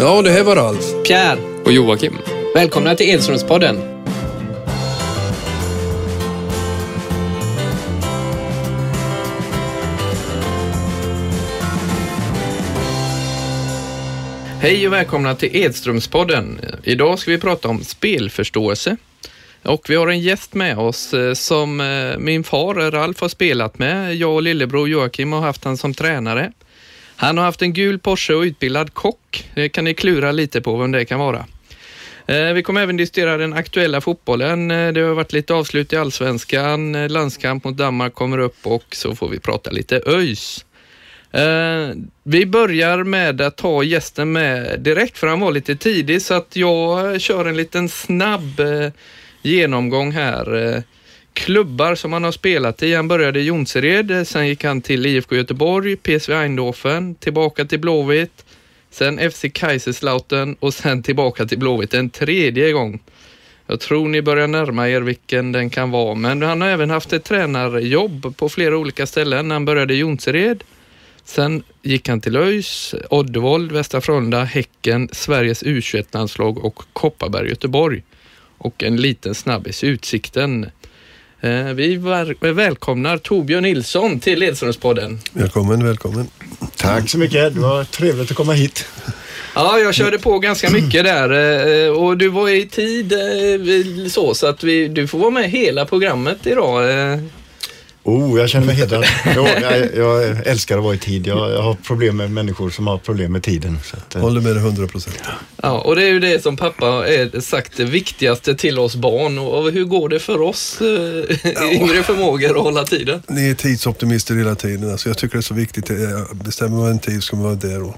Ja, det här var Ralf. Pierre, Och Joakim. välkomna till Edströmspodden. Hej och välkomna till Edströmspodden. Idag ska vi prata om spelförståelse. Och vi har en gäst med oss eh, som eh, min far Ralf har spelat med. Jag och lillebror Joakim har haft han som tränare. Han har haft en gul Porsche och utbildad kock. Det kan ni klura lite på vem det kan vara. Eh, vi kommer även diskutera den aktuella fotbollen. Eh, det har varit lite avslut i allsvenskan. Eh, landskamp mot Danmark kommer upp och så får vi prata lite ÖIS. Vi börjar med att ta gästen med direkt för han var lite tidig så att jag kör en liten snabb genomgång här. Klubbar som han har spelat i. Han började i Jonsered, eh, sen gick han till IFK Göteborg, PSV Eindhoven, tillbaka till Blåvitt, sen FC Kaiserslautern och sen tillbaka till Blåvitt en tredje gång. Jag tror ni börjar närma er vilken den kan vara, men han har även haft ett tränarjobb på flera olika ställen. Han började i Jonsered, sen gick han till ÖIS, Oddevold, Västra Frölunda, Häcken, Sveriges U21-landslag och Kopparberg Göteborg. Och en liten snabbis, Utsikten. Eh, Vi välkomnar Torbjörn Nilsson till Edströmspodden. Välkommen, välkommen. Tack så mycket. Det var trevligt att komma hit. Ja, jag körde på ganska mycket där eh, och du var i tid eh, så, så att vi, du får vara med hela programmet idag. Eh. Oh, jag känner mig hedrad. Jo, jag, jag älskar att vara i tid. Jag, jag har problem med människor som har problem med tiden. Så att, eh, Håller med dig 100 procent. Ja, och det är ju det som pappa har sagt det viktigaste till oss barn och hur går det för oss eh, yngre förmågor att hålla tiden? Ni är tidsoptimister hela tiden. Alltså jag tycker det är så viktigt. Eh, Bestämmer man en tid ska man vara där. Och,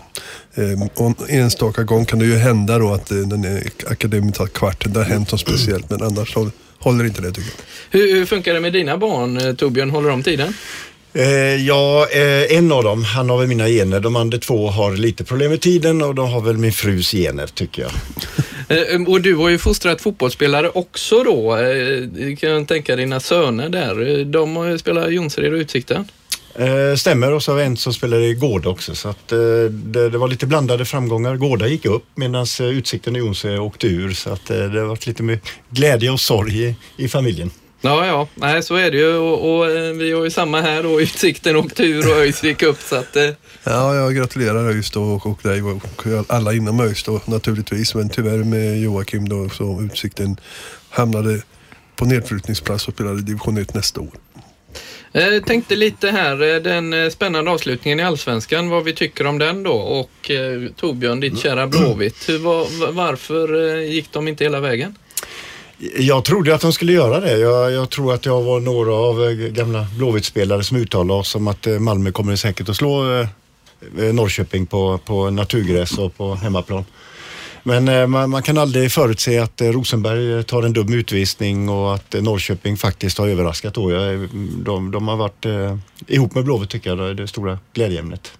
eh, om enstaka gång kan det ju hända då att eh, den tar kvarten. Det har hänt något speciellt men annars håller, håller inte det tycker jag. Hur, hur funkar det med dina barn eh, Torbjörn? Håller de tiden? eh, ja, eh, en av dem, han har väl mina gener. De andra två har lite problem med tiden och de har väl min frus gener tycker jag. Och du har ju fostrat fotbollsspelare också då. Kan jag tänka dina söner där. De i Jonsered och Utsikten. Eh, stämmer och så har vi en som spelade i Gårda också så att eh, det, det var lite blandade framgångar. Gårda gick upp medan eh, Utsikten och Jonse åkte ur så att eh, det har varit lite med glädje och sorg i, i familjen. Ja, ja, nej så är det ju och, och eh, vi har ju samma här då. Utsikten åkte ur och ÖIS gick upp så att eh, Ja, jag gratulerar ÖIS då och, och dig och alla inom ÖIS då naturligtvis. Men tyvärr med Joakim då så Utsikten hamnade på nedflyttningsplats och spelade i division 1 nästa år. Eh, tänkte lite här, eh, den eh, spännande avslutningen i Allsvenskan, vad vi tycker om den då. Och eh, Torbjörn, ditt kära Blåvitt, var, varför gick de inte hela vägen? Jag trodde att de skulle göra det. Jag, jag tror att jag var några av gamla Blåvitt-spelare som uttalade oss om att Malmö kommer säkert att slå Norrköping på, på naturgräs och på hemmaplan. Men eh, man, man kan aldrig förutse att eh, Rosenberg eh, tar en dum utvisning och att Norrköping faktiskt har överraskat. Då. Jag, de, de har varit eh, ihop med Blåvitt tycker jag, det det stora glädjeämnet.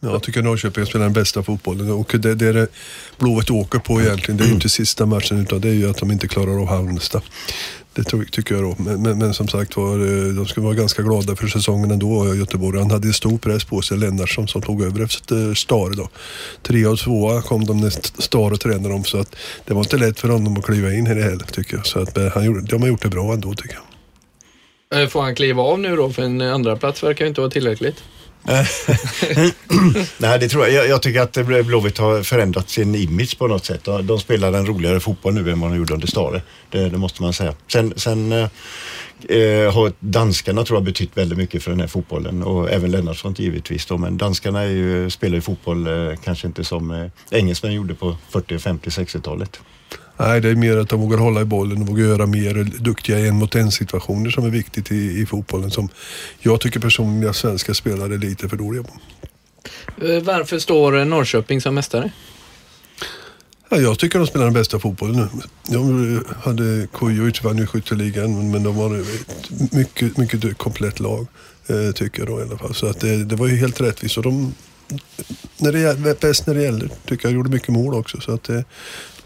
Ja, jag tycker Norrköping spelar den bästa fotbollen och det, det är det Blåvitt åker på egentligen. Det är ju inte sista matchen utan det är ju att de inte klarar av Halmstad. Det tror- tycker jag då. Men, men, men som sagt var, eh, de skulle vara ganska glada för säsongen ändå, eh, Göteborg. Han hade ju stor press på sig, Lennartsson, som tog över efter eh, Stare då. Tre och tvåa kom de när Stare tränade dem så att det var inte lätt för honom att kliva in i det heller tycker jag. Så att han gjorde, de har gjort det bra ändå tycker jag. Får han kliva av nu då? För en andra plats verkar ju inte vara tillräckligt. Eh, Nej, det tror jag. jag. Jag tycker att Blåvitt har förändrat sin image på något sätt. De- spelar en roligare fotboll nu än vad de gjorde under Stare. Det, det måste man säga. Sen, sen eh, eh, har danskarna tror jag betytt väldigt mycket för den här fotbollen och även Lennartsson givetvis då. Men danskarna är ju, spelar ju fotboll eh, kanske inte som eh, engelsmän gjorde på 40, 50, 60-talet. Nej, det är mer att de vågar hålla i bollen och vågar göra mer duktiga en mot en situationer som är viktigt i, i fotbollen. Som jag tycker personligen att svenska spelare är lite för dåliga på. Eh, Varför står eh, Norrköping som mästare? Ja, jag tycker de spelar den bästa fotbollen nu. De hade Kujovic vann ju skytteligan men de var ett mycket, mycket komplett lag. Eh, tycker jag då i alla fall. Så att det, det var ju helt rättvist. Och de, när det bäst när det gäller, tycker jag, gjorde mycket mål också. Så att eh,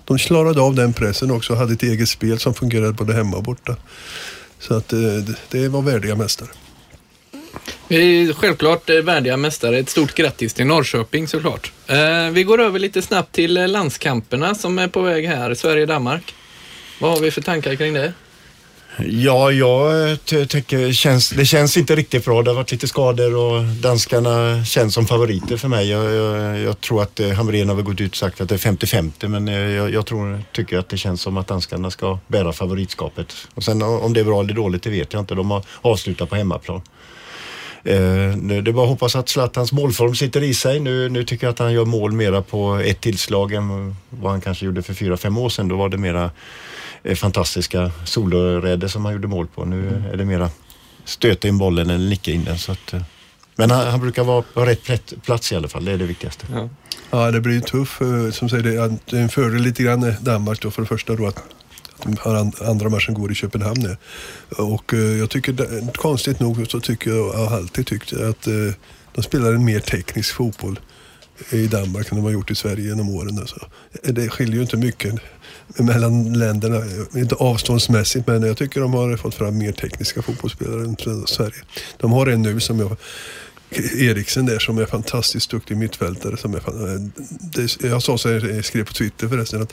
de klarade av den pressen också och hade ett eget spel som fungerade både hemma och borta. Så att eh, det, var värdiga mästare. Självklart eh, värdiga mästare. Ett stort grattis till Norrköping såklart. Eh, vi går över lite snabbt till landskamperna som är på väg här, Sverige-Danmark. Vad har vi för tankar kring det? Ja, jag eh, tycker känns, det känns inte riktigt bra. Det har varit lite skador och danskarna känns som favoriter för mig. Jag, jag, jag tror att eh, Hamrén har gått ut och sagt att det är 50-50 men eh, jag, jag, tror, tycker att det känns som att danskarna ska bära favoritskapet. Och sen om det är bra eller dåligt, det vet jag inte. De har avslutat på hemmaplan. Eh, det är bara att hoppas att Zlatans målform sitter i sig. Nu, nu tycker jag att han gör mål mera på ett tillslag än vad han kanske gjorde för fyra, fem år sedan. Då var det mera fantastiska soloräder som han gjorde mål på. Nu är det mera stöta in bollen eller nicka in den. Så att, eh. men han, han, brukar vara på rätt plats i alla fall, det är det viktigaste. Ja, ja det blir tufft. Som säger, det är en fördel lite grann Danmark då för det första då att andra matchen går i Köpenhamn. Och eh, jag tycker, konstigt nog så tycker jag, jag har alltid tyckt att eh, de spelar en mer teknisk fotboll i Danmark än de har gjort i Sverige genom åren. Alltså. Det skiljer ju inte mycket mellan länderna, inte avståndsmässigt, men jag tycker de har fått fram mer tekniska fotbollsspelare än Sverige. De har en nu som jag Eriksen där som är fantastiskt duktig mittfältare. Som är, det, jag sa så jag skrev på Twitter förresten att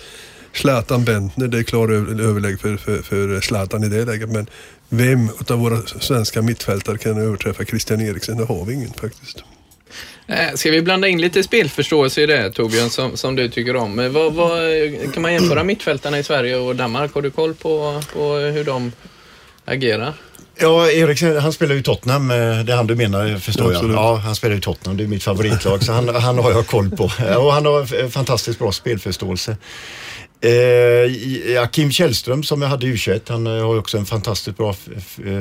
Zlatan Bentner, det är klar överlägg för, för, för Zlatan i det läget. Men vem av våra svenska mittfältare kan överträffa Christian Eriksen? Det har vi ingen faktiskt. Eh, ska vi blanda in lite spelförståelse i det Torbjörn, som, som du tycker om? Vad, vad, kan man jämföra mittfältarna i Sverige och Danmark? Har du koll på, på hur de agerar? Ja, Eriksen han spelar ju Tottenham, eh, det är han du menar förstår jag. Ja, han spelar ju Tottenham, det är mitt favoritlag så han, han har jag koll på. Och han har fantastiskt bra spelförståelse. Eh, Kim Källström som jag hade i U21, han eh, har också en fantastiskt bra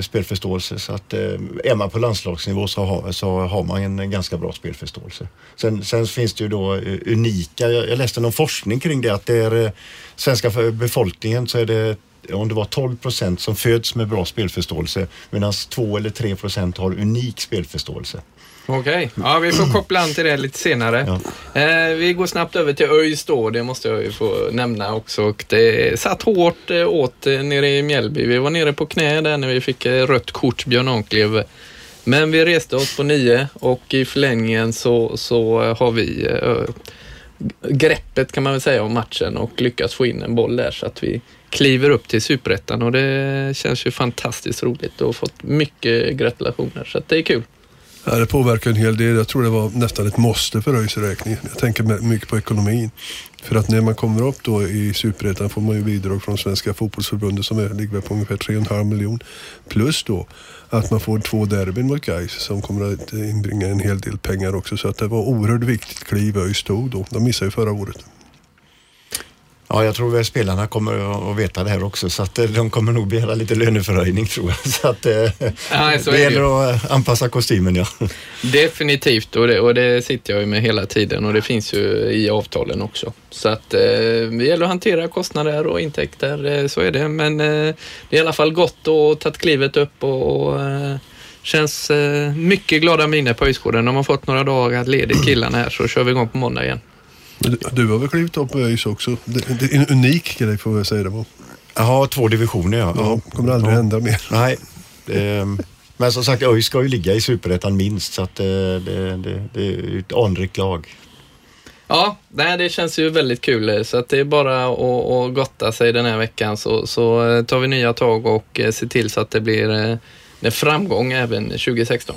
spelförståelse. Så att eh, är man på landslagsnivå så har, så har man en ganska bra spelförståelse. Sen, sen finns det ju då eh, unika, jag, jag läste någon forskning kring det, att det är eh, svenska befolkningen så är det om det var 12 procent som föds med bra spelförståelse medan 2 eller 3 procent har unik spelförståelse. Okej, okay. ja vi får koppla an till det lite senare. Ja. Eh, vi går snabbt över till ÖIS då, det måste jag ju få nämna också. Och det satt hårt eh, åt eh, nere i Mjällby. Vi var nere på knä där när vi fick eh, rött kort, Björn Anklev. Men vi reste oss på nio och i förlängningen så, så har vi eh, greppet kan man väl säga om matchen och lyckas få in en boll där så att vi kliver upp till superettan och det känns ju fantastiskt roligt och fått mycket gratulationer så att det är kul. Ja, det påverkar en hel del. Jag tror det var nästan ett måste för ÖIS räkning. Jag tänker mycket på ekonomin. För att när man kommer upp då i Superettan får man ju bidrag från Svenska fotbollsförbundet som är, ligger på ungefär 3,5 miljoner. Plus då att man får två derbyn mot Gais som kommer att inbringa en hel del pengar också. Så att det var oerhört viktigt kliv ÖIS tog då. De missade ju förra året. Ja, jag tror att spelarna kommer att veta det här också så att eh, de kommer nog begära lite löneförhöjning tror jag. Så att eh, ja, så det gäller att anpassa kostymen ja. Definitivt och det, och det sitter jag ju med hela tiden och det finns ju i avtalen också. Så att eh, det gäller att hantera kostnader och intäkter, så är det. Men det är i alla fall gott att ta klivet upp och, och känns mycket glada miner på högskolan. De har fått några dagar ledigt killarna här så kör vi igång på måndag igen. Du har väl klivit upp på ÖIS också? Det, är en unik grej får jag säga det var. Ja, två divisioner ja. Ja, kommer aldrig ja. hända mer. Nej. Det, men som sagt, ÖIS ska ju ligga i superettan minst så att det, det, det, det är ett anrikt lag. Ja, nej, det känns ju väldigt kul så att det är bara att, att gotta sig den här veckan så, så eh, tar vi nya tag och eh, ser till så att det blir eh, en framgång även 2016.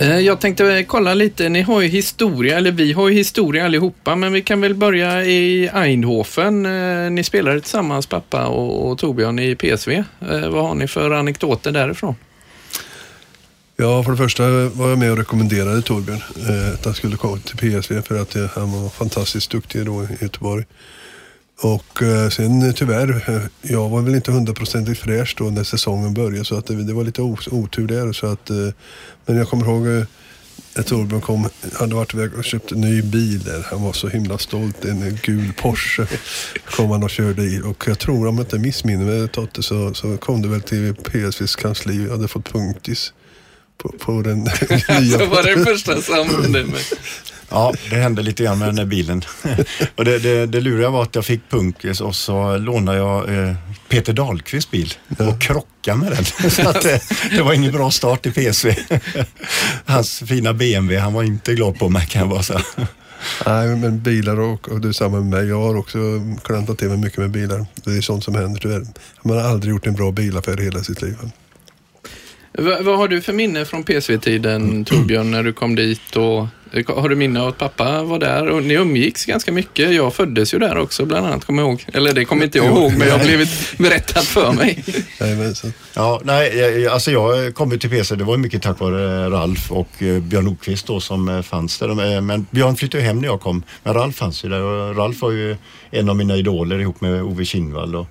Eh, jag tänkte kolla lite, ni har ju historia, eller vi har ju historia allihopa, men vi kan väl börja i Eindhoven. Eh, ni spelade tillsammans, pappa och, och Torbjörn, i PSV. Eh, vad har ni för anekdoter därifrån? Ja, för det första var jag med och rekommenderade Torbjörn att han skulle komma till PSV för att han var fantastiskt duktig då i Göteborg. Och eh, sen tyvärr, eh, jag var väl inte hundraprocentigt fräsch då när säsongen började så att det, det var lite otur där. Så att, eh, men jag kommer ihåg eh, att Torbjörn kom, hade varit iväg och köpt en ny bil där. Han var så himla stolt. En gul Porsche kom han och körde i. Och jag tror, om jag inte missminner mig Totte, så, så kom det väl till PSVs kansli och hade fått punktis på, på den nya. så var det första sambanden med. Ja, det hände lite grann med den där bilen. och det, det, det luriga var att jag fick punkis och så lånade jag eh, Peter Dahlqvists bil och krockade med den. så att, eh, det var ingen bra start i PSV. Hans fina BMW, han var inte glad på mig kan jag bara säga. Nej, men bilar och, och det är samma med mig. Jag har också klantat till mig mycket med bilar. Det är sånt som händer tyvärr. Man har aldrig gjort en bra bilaffär i hela sitt liv. Va, vad har du för minne från PSV-tiden Torbjörn när du kom dit och har du minne av att pappa var där och ni umgicks ganska mycket? Jag föddes ju där också bland annat, kommer jag ihåg. Eller det kommer inte jag ihåg, men jag har blivit berättat för mig. Ja, nej, alltså jag kom till PC, det var mycket tack vare Ralf och eh, Björn Nordqvist då som eh, fanns där. Eh, Men Björn flyttade hem när jag kom, men Ralf fanns ju där och Ralf var ju en av mina idoler ihop med Ove Kinnvall. Och,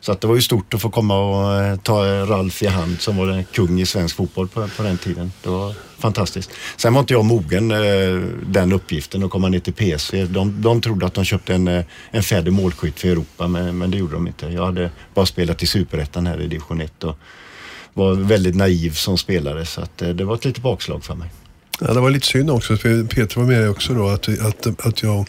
så att det var ju stort att få komma och eh, ta Ralf i hand som var den kung i svensk fotboll på, på den tiden. Det var fantastiskt. Sen var inte jag mogen eh, den uppgiften att komma ner till PSV. De, de trodde att de köpte en, eh, en färdig målskytt för Europa men, men det gjorde de inte. Jag hade bara spelat i Superettan här i division 1 och var väldigt naiv som spelare så att det var ett litet bakslag för mig. Ja, det var lite synd också, för Peter var med också då, att, att, att jag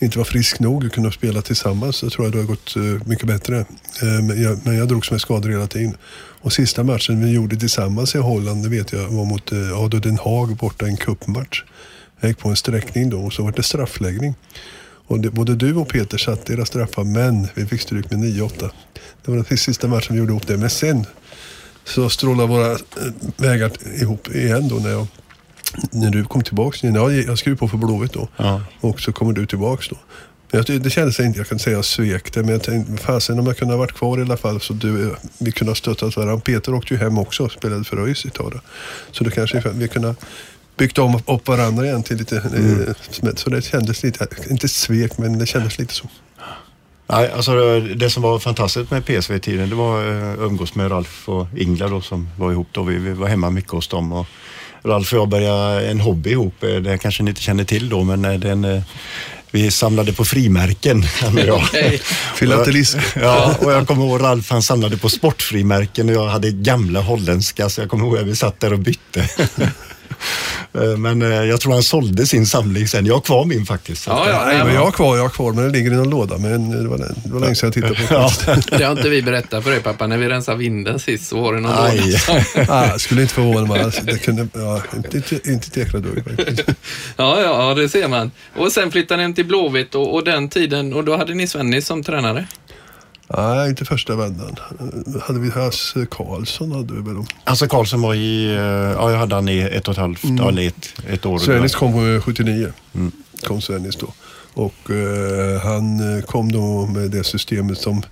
inte var frisk nog att kunna spela tillsammans. Så tror jag det har gått eh, mycket bättre. Eh, men jag, men jag drogs med skador hela tiden. Och sista matchen vi gjorde tillsammans i Holland, det vet jag, var mot eh, Ado Den Haag borta i en cupmatch. Jag gick på en sträckning då och så var det straffläggning. Och det, både du och Peter satt era straffar, men vi fick stryk med 9-8. Det var den sista matchen vi gjorde ihop det. Men sen så strålade våra vägar ihop igen då när jag när du kom tillbaks, jag, jag skrev på för Blåvitt då. Ja. Och så kommer du tillbaks då. Men jag, det kändes inte, jag kan säga jag svek det, men jag tänkte, fasen om jag kunde ha varit kvar i alla fall så du, vi kunde ha stöttat varandra. Peter åkte ju hem också och spelade för ÖIS ett tag. Så då kanske vi kunde ha byggt om upp varandra igen till lite, eh, smätt. så det kändes lite, inte svek, men det kändes lite så. Nej, alltså det som var fantastiskt med PSV-tiden det var eh, att umgås med Ralf och Ingla då som var ihop då. Vi, vi var hemma mycket hos dem och Ralf och jag började en hobby ihop. Eh, Det kanske ni inte känner till då men eh, den, eh, vi samlade på frimärken han och jag. Filatelist. Ja, och jag kommer ihåg Ralf han samlade på sportfrimärken och jag hade gamla holländska så jag kommer ihåg att vi satt där och bytte. Eh, Men eh, jag tror han sålde sin samling sen. Jag har kvar min faktiskt. Ja, ja. Nej, men jag har kvar, jag har kvar, men den ligger i någon låda. Men det var, det var länge sedan jag tittade på det. Det har inte vi berättat för dig pappa. När vi rensade vinden sist så var det någon Aj. låda. ah, skulle inte förvåna mig alls. Det kunde, ja, inte, inte, inte ett jäkla dugg. Ja, ja, ja, det ser man. Och sen flyttade ni till Blåvitt och, och den tiden, och då hade ni Svennis som tränare. Nej, inte första vändan. Hade vi Hasse Karlsson hade vi väl. då. Alltså Karlsson var i, eh, ja jag hade han i ett och ett halvt, ja, eller ett, ett år. Svennis kom eh, 79. Kom Svennis då. Och eh, han eh, kom då med det systemet som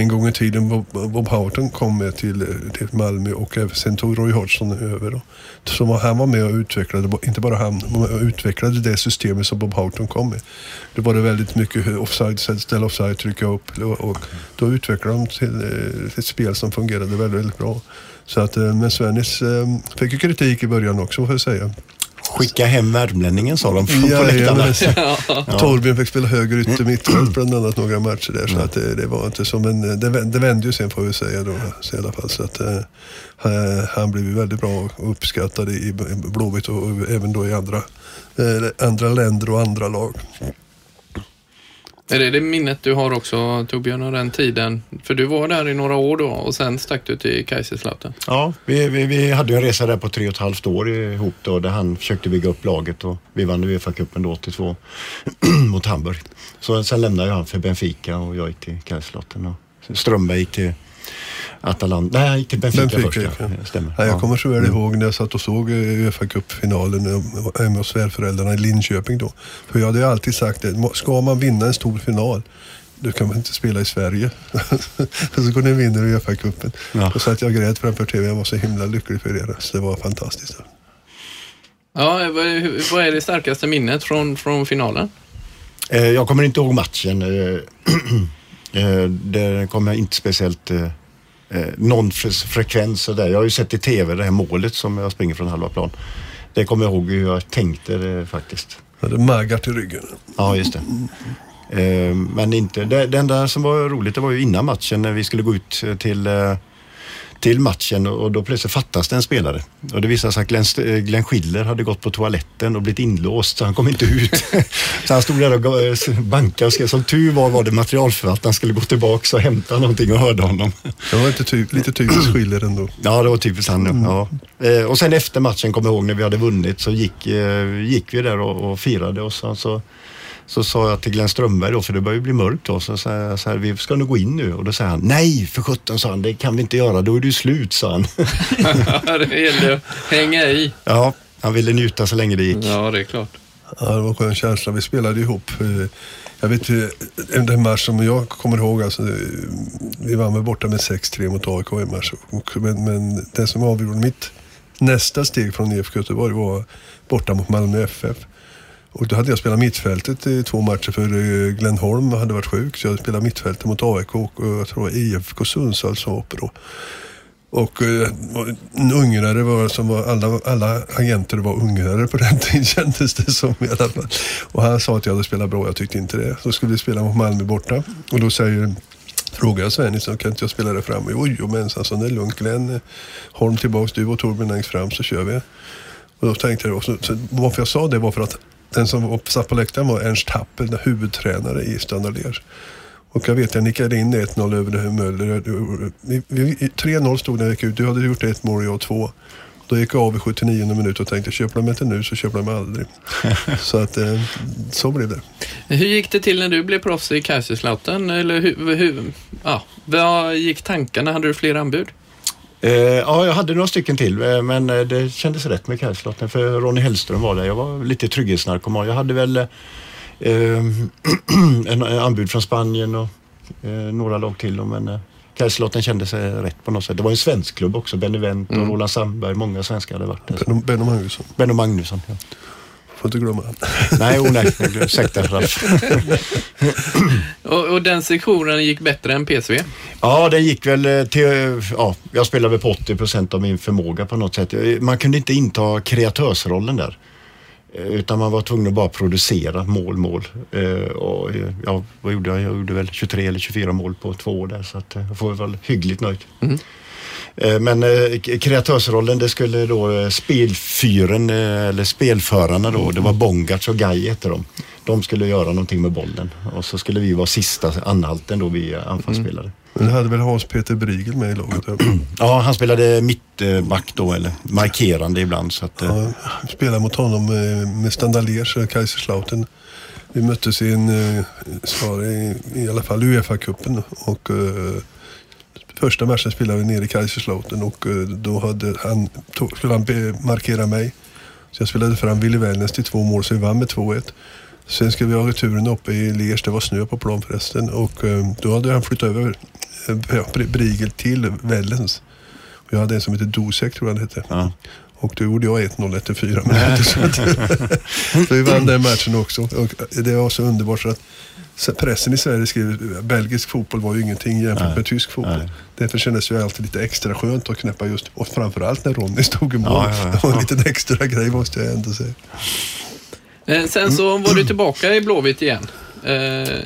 en gång i tiden Bob, Bob Houghton kom med till, till Malmö och sen tog Roy Hodgson över. Då. Så han var med och utvecklade, inte bara han, utvecklade det systemet som Bob Houghton kom med. Då var det väldigt mycket offside, ställa offside, trycka upp och, då utvecklade de till, till ett spel som fungerade väldigt, väldigt bra. Så att, eh, men Svennis eh, fick ju kritik i början också får jag säga. Skicka hem värmlänningen sa de från på Ja, läktarna. ja, Torbjörn fick spela höger ytter mittfält bland annat några matcher där. Så att det, det var inte så, men det, det vände ju sen får vi säga då. Så i alla fall, så att, eh, han- blev ju väldigt bra och uppskattad i i Blåvitt och, och även då i andra, eh, andra länder och andra lag. Är det det minnet du har också Torbjörn av den tiden? För du var där i några år då och sen stack du till Kaiserslautern. Ja, vi, vi, vi hade ju en resa där på tre och ett halvt år ihop då där han försökte bygga upp laget och vi vann Uefa-cupen då 82 mot Hamburg. Så sen lämnade jag han för Benfica och jag gick till Kaiserslautern och Strömberg gick till Atalanta. Nej, Benfica, Benfica, först. Ja. ja. Det Stämmer. Ja, jag Ja. kommer så väl ihåg när jag satt och såg eh, Uefa Cup-finalen hemma hos svärföräldrarna i Linköping då. För jag hade ju alltid sagt det, ska man vinna en stor final då kan man inte spela i Sverige. så går ni och vinner Uefa-cupen. Ja. Då satt jag och grät framför TV. Jag var så himla lycklig för det. Så det var fantastiskt. Ja, vad, är det starkaste minnet från, från finalen? Eh, Jag kommer inte ihåg matchen. eh, eh, Det kommer jag inte speciellt... eh, eh, Någon fre- frekvens och där. Jag har ju sett i TV det här målet som jag springer från halva plan. Det kommer jag ihåg hur jag tänkte det faktiskt. Hade Magath i ryggen. Ja, just det. Eh, Men inte, det, det enda som var roligt det var ju innan matchen när vi skulle gå ut till, eh, till matchen och då plötsligt fattas det en spelare. Och det visade sig att Glenn, eh, Glenn Schiller hade gått på toaletten och blivit inlåst så han kom inte ut. så han stod där och eh, bankade och skrev. Som tur var var det materialförvaltaren skulle gå tillbaka och hämta någonting och hörde honom. Det var inte ty- lite typiskt skiller ändå. Ja, det var typiskt han. Ja. Eh, och sen efter matchen, kommer jag ihåg, när vi hade vunnit så gick, gick vi där och, och firade och så, så, så sa jag till Glenn Strömberg då, för det började ju bli mörkt då, så sa jag så här, vi ska nu gå in nu och då säger han, nej för sjutton sa han, det kan vi inte göra, då är det ju slut sa han. det gällde att hänga i. ja, han ville njuta så länge det gick. Ja, det är klart. Ja, det var en skön känsla. Vi spelade ihop. eh, Jag vet den match som jag kommer ihåg, alltså, eh, vi vann väl borta med 6-3 mot AIK i en match. Men, men det som avgjorde mitt nästa steg från IFK Göteborg var borta mot Malmö FF. Och då hade jag spelat mittfältet i två matcher för eh, Glenn Holm hade varit sjuk. Så jag spelade mittfältet mot AIK och eh, jag tror IFK Sundsvall som var uppe då. Eh, och en ungrare var som var, alla, alla agenter var ungrare på den tiden kändes det som i alla fall. Och han sa att jag hade spelat bra, jag tyckte inte det. Så skulle vi spela mot Malmö borta och då säger Frågar jag Svennis liksom, så kan inte jag spela där framme? Jo, jo men så det är lugnt Glenn. Holm tillbaks, du och Torbjörn längst fram så kör vi. Och då tänkte jag, också, så, varför jag sa det var för att den som satt på läktaren var Ernst Happel, huvudtränare i Standard Liège. Och jag vet, jag nickade in 1-0 över det här Möller. Jag- vi- vi- 3-0 stod när jag gick ut. Du hade gjort ett mål och jag två. Då gick jag av i 79 minut och tänkte, köper de inte nu så köper de aldrig. så att, eh, så blev det. Hur gick det till när du blev proffs i Kaiserslautern? Eller hur, hur, ja, vad gick tankarna? Hade du fler anbud? Eh, ja, jag hade några stycken till eh, men eh, det kändes rätt med Kaiserslautern för Ronny Hellström var där. Jag var lite trygghetsnarkoman. Jag hade väl eh, en, anbud från Spanien och några lag till då, men Kaiserslautern kändes rätt på något sätt. Det var en svensk klubb också. Benevent och Roland Sandberg. Många svenskar hade varit där. Benno Magnusson, Benno Magnusson. Ja. Får inte glömma. Nej, oh, nej. Ursäkta Ralf. Och, och den sektionen gick bättre än PSV? Ja, den gick väl eh, till, ja, jag spelade väl på 80 procent av min förmåga på något sätt. Man kunde inte inta kreatörsrollen där. Eh, Utan man var tvungen att bara producera mål, mål. Eh, Och, ja, vad gjorde jag? Jag gjorde väl 23 eller 24 mål på två år där så att jag får väl hyggligt nöjd. Eh, Men eh, kreatörsrollen det skulle då eh, spelfyren eh, eller spelförarna då, det var Bongarts och Guy hette de. De skulle göra någonting med bollen och så skulle vi vara sista anhalten då vi eh, anfallsspelare. Men det hade väl Hans-Peter Brigel med i laget? ja. Han spelade mittback då eller markerande ibland så att eh, Ja, spelade mot honom eh, med Standard Liège, Kaiserslautern. Vi möttes i en, eh, i, i alla fall Uefa-cupen och eh, första matchen spelade vi nere i Kaiserslautern och eh, då hade han, tog, skulle han markera mig. Så jag spelade fram Willy Wellners till två mål så vi vann med 2-1. Sen ska vi ha returen uppe i Liège, det var snö på plan förresten och eh, då hade han flyttat över eh, ja, Br- Brigel till Wellens. Och jag hade en som heter Dosek tror jag han hette. Ja. Och då gjorde jag 1-0 efter fyra minuter. så, vi vann den matchen också. Och det var så underbart så att pressen i Sverige skrev belgisk fotboll var ju ingenting jämfört Nej. med tysk fotboll. Nej. Därför kändes det ju alltid lite extra skönt att knäppa just, och framförallt när Ronny stod i mål. Ja, ja, ja. Det var en liten extra grej måste jag ändå säga. Eh, sen så var du tillbaka i Blåvitt igen. Eh,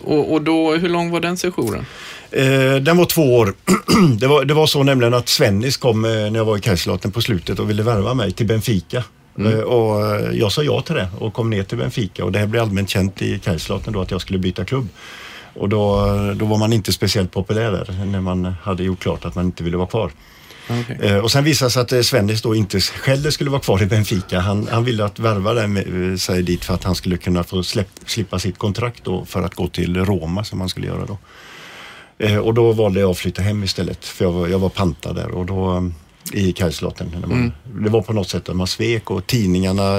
och, och då, hur lång var den sessionen? Eh, den var två år. det, var, det var så nämligen att Svennis kom när jag var i Kaiserslautern på slutet och ville värva mig till Benfica. Eh, och eh, jag sa ja till det och kom ner till Benfica och det här blev allmänt känt i Kaiserslautern då att jag skulle byta klubb. Och då, då var man inte speciellt populär där när man hade gjort klart att man inte ville vara kvar. Okay. Eh, och sen visade det sig att eh, Svennis då inte själv skulle vara kvar i Benfica. Han, han ville att värva den, sig dit för att han skulle kunna få släpp, slippa sitt kontrakt då för att gå till Roma som han skulle göra då. Eh, och då valde jag att flytta hem istället för jag var, jag var pantad där och då eh, i Kaiserslautern. Var- Mm. det var på något sätt att man svek och tidningarna,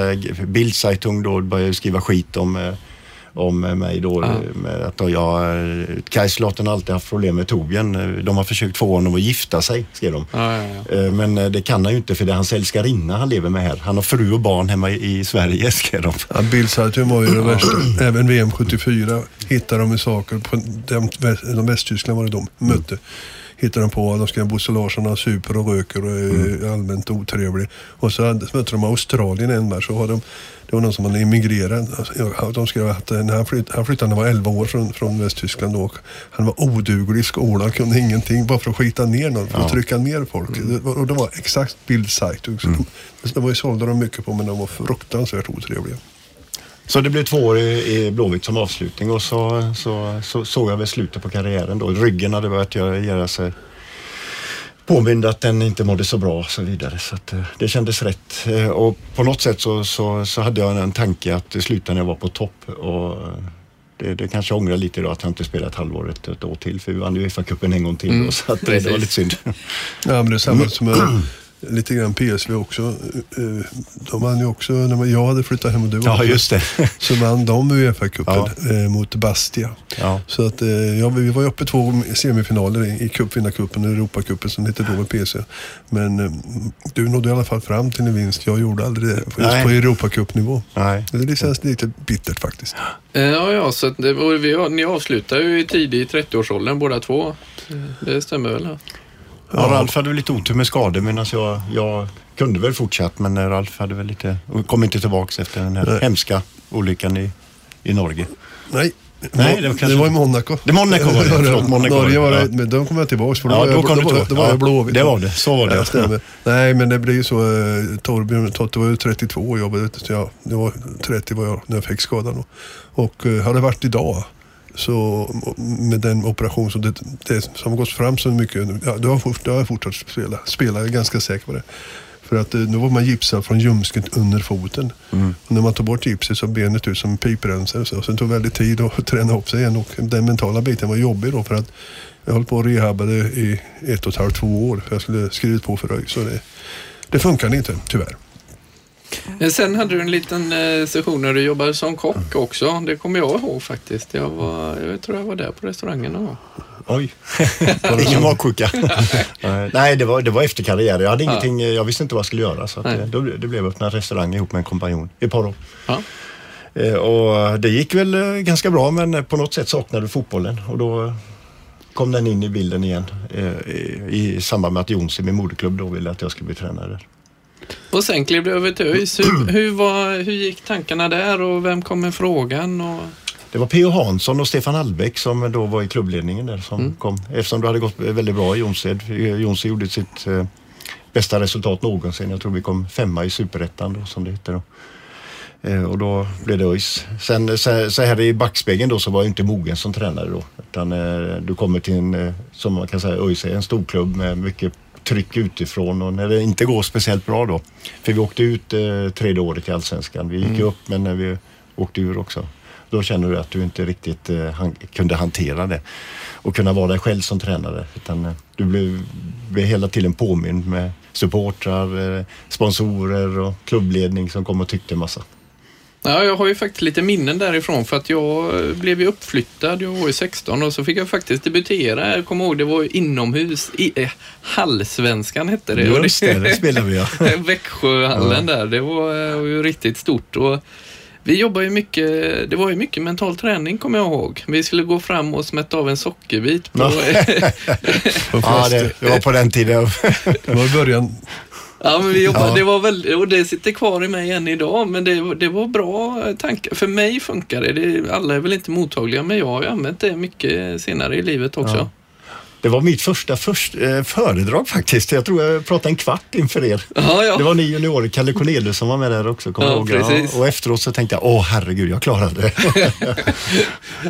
Bildzeitung då började skriva skit om eh, om mig då. Ja. eh, att då jag, eh, Kaiserslautern har alltid haft problem med Torbjörn. De har försökt få honom att gifta sig, skrev de. Ja, ja, ja. Men det kan han ju inte för det är hans älskarinna han lever med här. Han har fru och barn hemma i Sverige, skrev de. Ja, Bill Saltum var ju det värsta. Även VM 74 hittade de saker. På de, de Västtyskland var det de mötte. Hittar de på de ska Bosse Larsson han super och röker och är Mm. allmänt otrevlig. Och så så mötte de Australien en match och har de det var någon som hade emigrerat. Alltså, ja, De skrev att eh, när han, flytt, han flyttade när han var 11 år från, från Västtyskland och han var oduglig i skolan, kunde ingenting bara för att skita ner någon, för att Ja. trycka ner folk. Det, var- och det var exakt Bild Zeit. Mm. Det var ju sålde de mycket på men de var fruktansvärt otrevliga. Så det blev två år i, Blåvitt som avslutning och så, så, så såg jag väl slutet på karriären då. Ryggen hade börjat göra, göra sig påmind att den inte mådde så bra och så vidare. Så att, eh, det kändes rätt. Eh, Och på något sätt så, så, så hade jag en tanke att sluta när jag var på topp. Och eh, det, det kanske jag ångrar lite idag att jag inte spelat ett halvår, ett, ett år till. För vi vann ju Uefa-cupen en gång till. Mm, då, så att, det var lite synd. Ja, men det är samma som med, lite grann PSV också. Eh, De vann ju också, när man- jag hade flyttat hem och du Ja, också, just det. så vann de Uefa-cupen Ja. eh, mot Bastia. Ja. Så att, eh, ja, vi var ju uppe i två semifinaler i, i cupvinnarcupen och Europacupen som hette då med PC. Men eh, du nådde i alla fall fram till en vinst. Jag gjorde aldrig det. Just Nej. på Europacupnivå. Nej. Det känns lite bittert faktiskt. Eh, Ja, ja, så det, vi, ni avslutar ju i tidig 30-årsåldern båda två. Det stämmer väl? Ja. Ja, Ralf hade väl lite otur med skador medan jag, jag kunde väl fortsatt men eh, Ralf hade väl lite, och kom inte tillbaks efter den här Nej. hemska olyckan i, i Norge. Nej. Nej, det det var var, kanske- i Monaco. Det Monaco var det, förlåt, Monaco Norge var var det, det, men då kom jag tillbaks för då Ja, var då jag, kom då var, tillbaka. då var jag Ja, blåvit. det var det. Så var det. Ja. Nej, men det blir ju så. eh, Torbjörn Totte var ju 32 och jobbade. Så ja, det var 30 var jag när jag fick skadan. då. Och eh, hade det varit idag så med den operation som, det, det, som har gått fram så mycket. Ja, då har jag fort- då har jag fortsatt spela. Spela, jag är ganska säker på det. För att eh, nu var man gipsad från ljumsket under foten. Och när man tog bort gipset så benet ut som en piprensare. Så sen tog det väldigt tid att träna upp sig igen och den mentala biten var jobbig då för att jag höll på och rehabade i ett och ett halvt, två år för jag skulle skrivit på för röj. Så det, det funkade inte, tyvärr. Eh, Sen hade du en liten eh, session när du jobbade som kock också. Det kommer jag ihåg faktiskt. Jag, var, jag tror jag var där på restaurangen. Och, Oj, ingen magsjuka. Nej, Nej, det var, det var efter karriär. Jag hade ingenting, jag visste inte vad jag skulle göra. Så eh, då, det blev öppna restaurang ihop med en kompanjon i ett par år. ja. Eh, Och det gick väl eh, ganska bra men eh, på något sätt saknade du fotbollen och då eh, kom den in i bilden igen eh, i, i samband med att Jons i min moderklubb då ville att jag skulle bli tränare. Och sen klev du över till ÖIS. Hur, hur, var, hur gick tankarna där och vem kom med frågan? Och, Det var P.O. Hansson och Stefan Hallbäck som då var i klubbledningen där som kom. Eftersom det hade gått väldigt bra i Jonsered. Eh, Jonsered gjorde sitt eh, bästa resultat någonsin. Jag tror vi kom femma i superettan då som det hette då. Eh, och då blev det ÖIS. Sen så, så här i backspegeln då så var jag inte mogen som tränare då. Utan eh, du kommer till en, eh, som man kan säga, ÖIS är en stor klubb med mycket tryck utifrån och när det inte går speciellt bra då. För vi åkte ut eh, tredje året i Allsvenskan. Vi gick ju upp men när vi åkte ur också. Då känner du att du inte riktigt eh, han, kunde hantera det och kunna vara dig själv som tränare. Utan, eh, du blev, blev hela tiden påmind med supportrar, eh, sponsorer och klubbledning som kom och tyckte en massa. Ja, jag har ju faktiskt lite minnen därifrån för att jag blev ju uppflyttad. Jag var ju 16 och så fick jag faktiskt debutera. Jag kommer ihåg det var inomhus. I, eh, Hallsvenskan hette det. Just det, det spelade vi ja. Växjöhallen där. Det var eh, ju riktigt stort. Och vi jobbade ju mycket, det var ju mycket mental träning kommer jag ihåg. Vi skulle gå fram och smätta av en sockerbit på... ja det, det var på den tiden. Det var i början. Ja, men vi jobbade, Ja. det var väl, och det sitter kvar i mig än idag, men det, det var bra tankar. För mig funkar det. det. Alla är väl inte mottagliga, men jag har ju använt det mycket senare i livet också. Ja. Det var mitt första först, eh, föredrag faktiskt. Jag tror jag pratade en kvart inför er. Ja, ja. Det var ni juniorer, Kalle Cornelius som var med där också. Kommer Ja, jag ihåg. precis. Ja, och efteråt så tänkte jag, åh herregud, jag klarade det.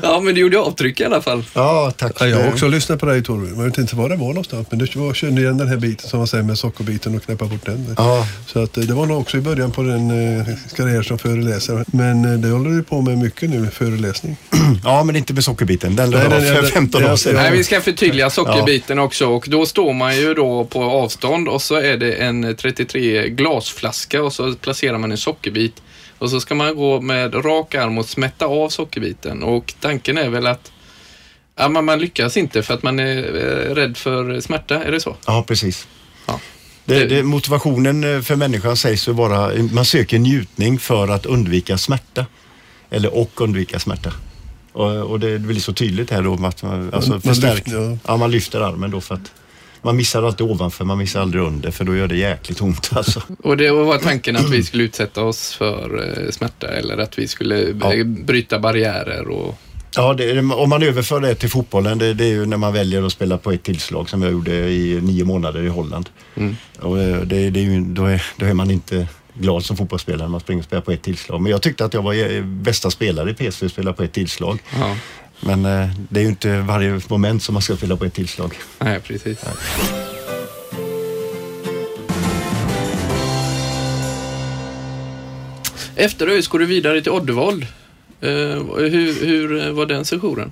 ja, men det gjorde avtryck i alla fall. ja, tack. Ja, jag har också lyssnat på dig Torbjörn. Jag vet inte var det var någonstans. Men du var- kände igen den här biten som man säger med sockerbiten och knäppa bort den. Ja, Så att, eh, det var nog också i början på den eh, karriär som föreläsare. Men eh, det håller du på med mycket nu, föreläsning. ja, men inte med sockerbiten. Den Nej, lade jag för den- 15 ja, år sedan. Nej, vi ska förtydliga sockerbiten också och då står man ju då på avstånd och så är det en 33 glasflaska och så placerar man en sockerbit och så ska man gå med rak arm och smätta av sockerbiten och tanken är väl att ja, man, man lyckas inte för att man är eh, rädd för smärta, är det så? Ja, precis. Ja. Det, det, motivationen eh, för människan sägs ju vara, man söker njutning för att undvika smärta. Eller och undvika smärta. Och, och det blir så tydligt här då att man, alltså Man- man förstärk, lyfter, ja. ja. man lyfter armen då för att man missar alltid ovanför, man missar aldrig under för då gör det jäkligt ont alltså. Och det var tanken att vi skulle utsätta oss för eh, smärta eller att vi skulle Ja. eh, bryta barriärer och Ja, det, om man överför det till fotbollen, det, det är ju när man väljer att spela på ett tillslag som jag gjorde i nio månader i Holland. Mm. Och eh, det, det är ju, då, är, då är man inte glad som fotbollsspelare när man springer och spelar på ett tillslag. Men jag tyckte att jag var eh, bästa spelare i PSV spela på ett tillslag. ja, Men eh, det är ju inte varje moment som man ska spela på ett tillslag. nej precis. Efter ÖIS går du vidare till Oddevold. Eh, hur, hur var den sessionen?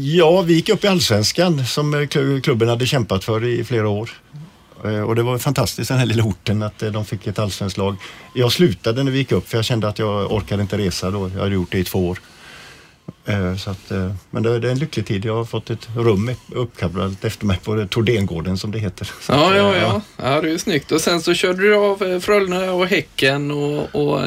Ja, vi gick upp i Allsvenskan som kl- klubben hade kämpat för i flera år. Eh, och det var fantastiskt den här lilla orten att eh, de fick ett allsvenskt lag. Jag slutade när vi gick upp för jag kände att jag orkade inte resa då. Jag hade gjort det i två år. Eh, så att, men det, är en lycklig tid. Jag har fått ett rum uppkallat efter mig på Tordengården som det heter. Så Ja, ja, ja. Ja, det är snyggt. Och sen så körde du av Frölunda och Häcken och, och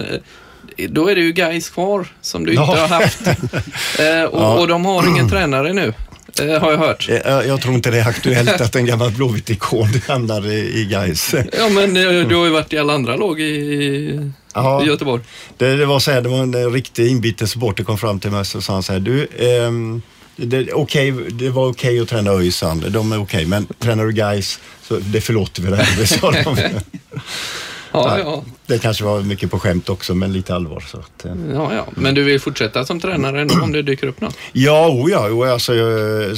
då är det ju guys kvar som du inte Ja. har haft. Och, Ja. och de har ingen tränare nu, eh, har jag hört. Eh, Jag, jag tror inte det är aktuellt att en gammal Blåvitt-ikon hamnar i, i Gais. Ja, men eh, du har ju varit i alla andra lag i, i Ja. Göteborg. Det, det var så här, det var en eh, riktig inbiten supporter kom fram till mig och sa han så här, du, ehm, det, okej, det var okej att träna ÖIS, de är okej, men tränar du guys så det förlåter vi det sa de. Ja, ja. Det kanske var mycket på skämt också, men lite allvar. Så att, eh. Ja, ja. Men du vill fortsätta som tränare ändå om det dyker upp något? Ja, o ja, o, alltså, jag,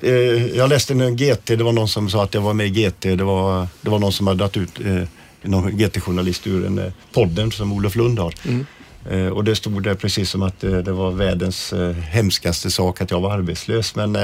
eh, jag läste en GT, det var någon som sa att jag var med i GT, det var, det var någon som hade dragit ut eh, någon GT-journalist ur en eh, podden som Olof Lund har. Mm. Eh, och det stod där precis som att eh, det var världens eh, hemskaste sak att jag var arbetslös. Men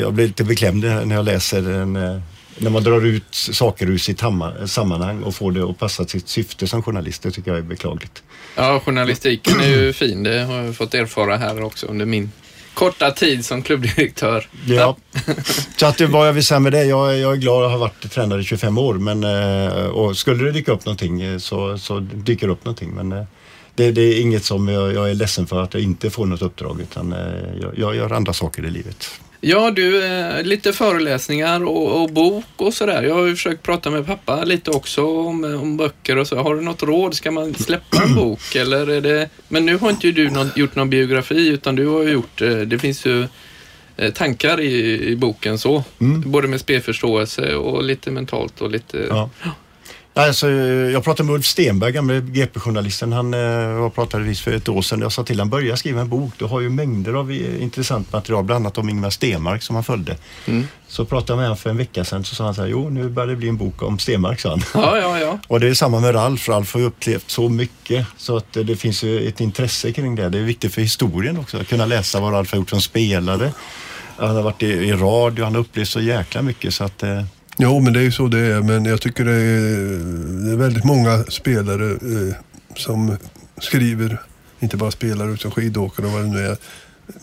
jag blir lite beklämd när jag läser en, eh, när man drar ut saker ur sitt sammanhang och får det att passa sitt syfte som journalist. Det tycker jag är beklagligt. Ja, journalistiken är ju fin. Det har jag fått erfara här också under min korta tid som klubbdirektör. Ja. Så att det, vad jag vill säga med det, jag, jag är glad att ha varit tränare i 25 år men eh, och skulle det dyka upp någonting eh, så, så dyker det upp någonting. Men eh, det, det är inget som jag, jag är ledsen för att jag inte får något uppdrag utan jag, jag gör andra saker i livet. Ja, du, eh, lite föreläsningar och, och bok och sådär. Jag har ju försökt prata med pappa lite också om, om böcker och så. Har du något råd? Ska man släppa en bok eller är det... Men nu har inte ju du någon, gjort någon biografi utan du har ju gjort... eh, Det finns ju eh, tankar i, i boken så. Mm. Både med spelförståelse och lite mentalt och lite... Ja. Alltså, jag pratade med Ulf Stenberg, gamle GP-journalisten. Han eh, jag pratade vis för ett år sedan. Jag sa till honom, börja skriva en bok. Du har ju mängder av eh, intressant material, bland annat om Ingmar Stenmark som han följde. Mm. Så pratade jag med honom för en vecka sedan så sa han så här, jo nu börjar det bli en bok om Stenmark, sa han. Ja, ja, ja. Och det är samma med Ralf. Ralf har upplevt så mycket så att eh, det finns ju ett intresse kring det. Det är viktigt för historien också att kunna läsa vad Ralf har gjort som spelare. Han har varit i, i radio, han har upplevt så jäkla mycket så att eh, Jo, men det är ju så det är. Men jag tycker det är, det är väldigt många spelare eh, som skriver, inte bara spelare utan skidåkare och vad det nu är,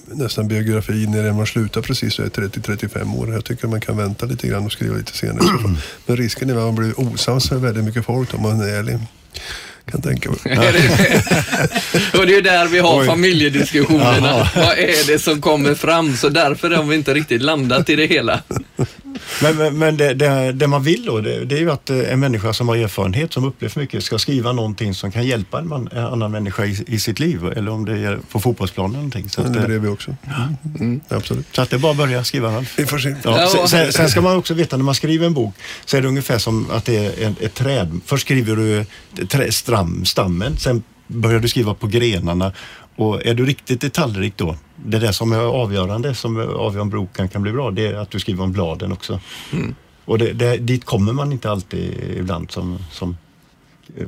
nästan biografi när man slutar precis så är 30-35 år. Jag tycker man kan vänta lite grann och skriva lite senare. Men risken är att man blir osams med väldigt mycket folk om man är ärlig. Kan tänka mig. Och det är ju där vi har Oj. familjediskussionerna. Jaha. Vad är det som kommer fram? Så därför har vi inte riktigt landat i det hela. Men, men, men det, det, det man vill då, det, det är ju att eh, en människa som har erfarenhet, som upplevt mycket, ska skriva någonting som kan hjälpa en, man, en annan människa i, i sitt liv. Eller om det är på fotbollsplanen någonting. Så att, Det eh, drev vi också. Mm. Absolut. så att det är bara att börja skriva. Ralf. Vi får se. Ja, sen, sen, sen ska man också veta när man skriver en bok så är det ungefär som att det är en, ett träd. Först skriver du trä, stram, stammen, sen börjar du skriva på grenarna. Och är du riktigt detaljrik då, det är det som är avgörande, som avgör om boken kan bli bra, det är att du skriver om bladen också. Och det, det, dit kommer man inte alltid ibland som, som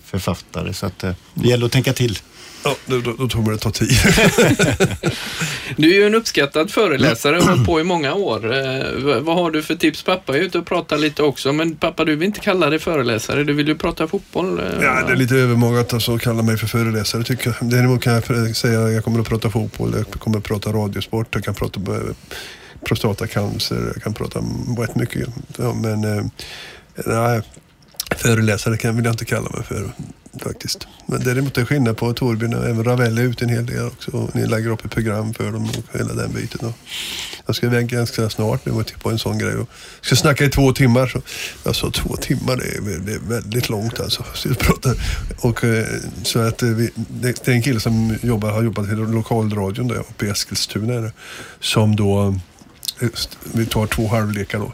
författare. Så att, eh, det gäller att tänka till. Ja, då, då, då tror man det tar tid. Du är ju en uppskattad föreläsare och har på i många år. Eh, vad har du för tips? Pappa är ute och pratar lite också, men pappa du vill inte kalla dig föreläsare, du vill ju prata fotboll. eh, Ja, det är lite övermåga att alltså kalla mig för föreläsare tycker jag. Däremot kan jag säga att jag kommer att prata fotboll, jag kommer att prata radiosport, jag kan prata eh, prostatacancer, jag kan prata rätt mycket. Ja, men eh, nej, föreläsare kan vill jag inte kalla mig för faktiskt. Men däremot är det skillnad på Torbjörn och även Ravelli är ute en hel del också. Och ni lägger upp ett program för dem och hela den biten. Och jag ska iväg ganska snart nu och titta på en sån grej. Och ska snacka i två timmar. Så jag sa två timmar, det är, det är väldigt långt alltså. Så, jag pratar. Och, eh, så att eh, vi, det, är en kille som jobbar, har jobbat i lokalradion där uppe i Eskilstuna. Som då, eh, vi tar två halvlekar då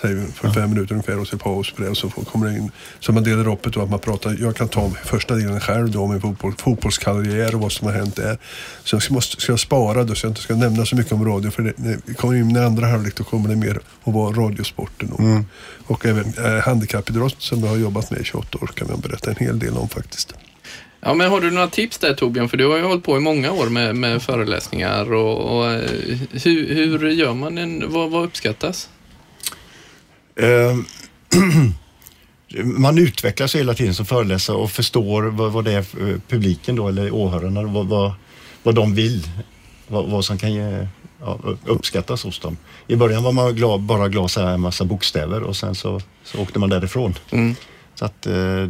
säger vi, 45 minuter ungefär och så paus på det. Och så får, kommer det in, så man delar upp det då att man pratar, jag kan ta första delen själv då om min fotboll, fotbollskarriär och vad som har hänt där. Så jag ska, måste, ska jag spara då så jag inte ska nämna så mycket om radio för det, när kommer in i andra halvlek då kommer det mer att vara radiosporten och, Mm. och även eh, handikappidrott som jag har jobbat med i 28 år kan jag berätta en hel del om faktiskt. Ja, men har du några tips där Torbjörn? För du har ju hållit på i många år med, med föreläsningar och, och eh, hur, hur gör man en, vad, vad uppskattas? Eh, man utvecklas hela tiden som föreläsare och förstår vad, vad det är eh, publiken då eller åhörarna, vad, vad, vad de vill. Vad, vad som kan ge, ja, uppskattas hos dem. I början var man glad, bara glad så här en massa bokstäver och sen så, så åkte man därifrån. Mm. Så att eh,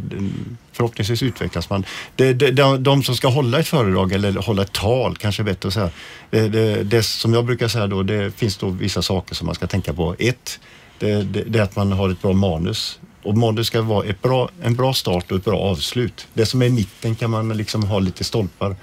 förhoppningsvis utvecklas man. Det, de, de som ska hålla ett föredrag eller hålla ett tal kanske är bättre att säga. Det, det, det som jag brukar säga då, det finns då vissa saker som man ska tänka på. Ett, det, det, det är att man har ett bra manus. Och manus ska vara ett bra, en bra start och ett bra avslut. Det som är i mitten kan man liksom ha lite stolpar.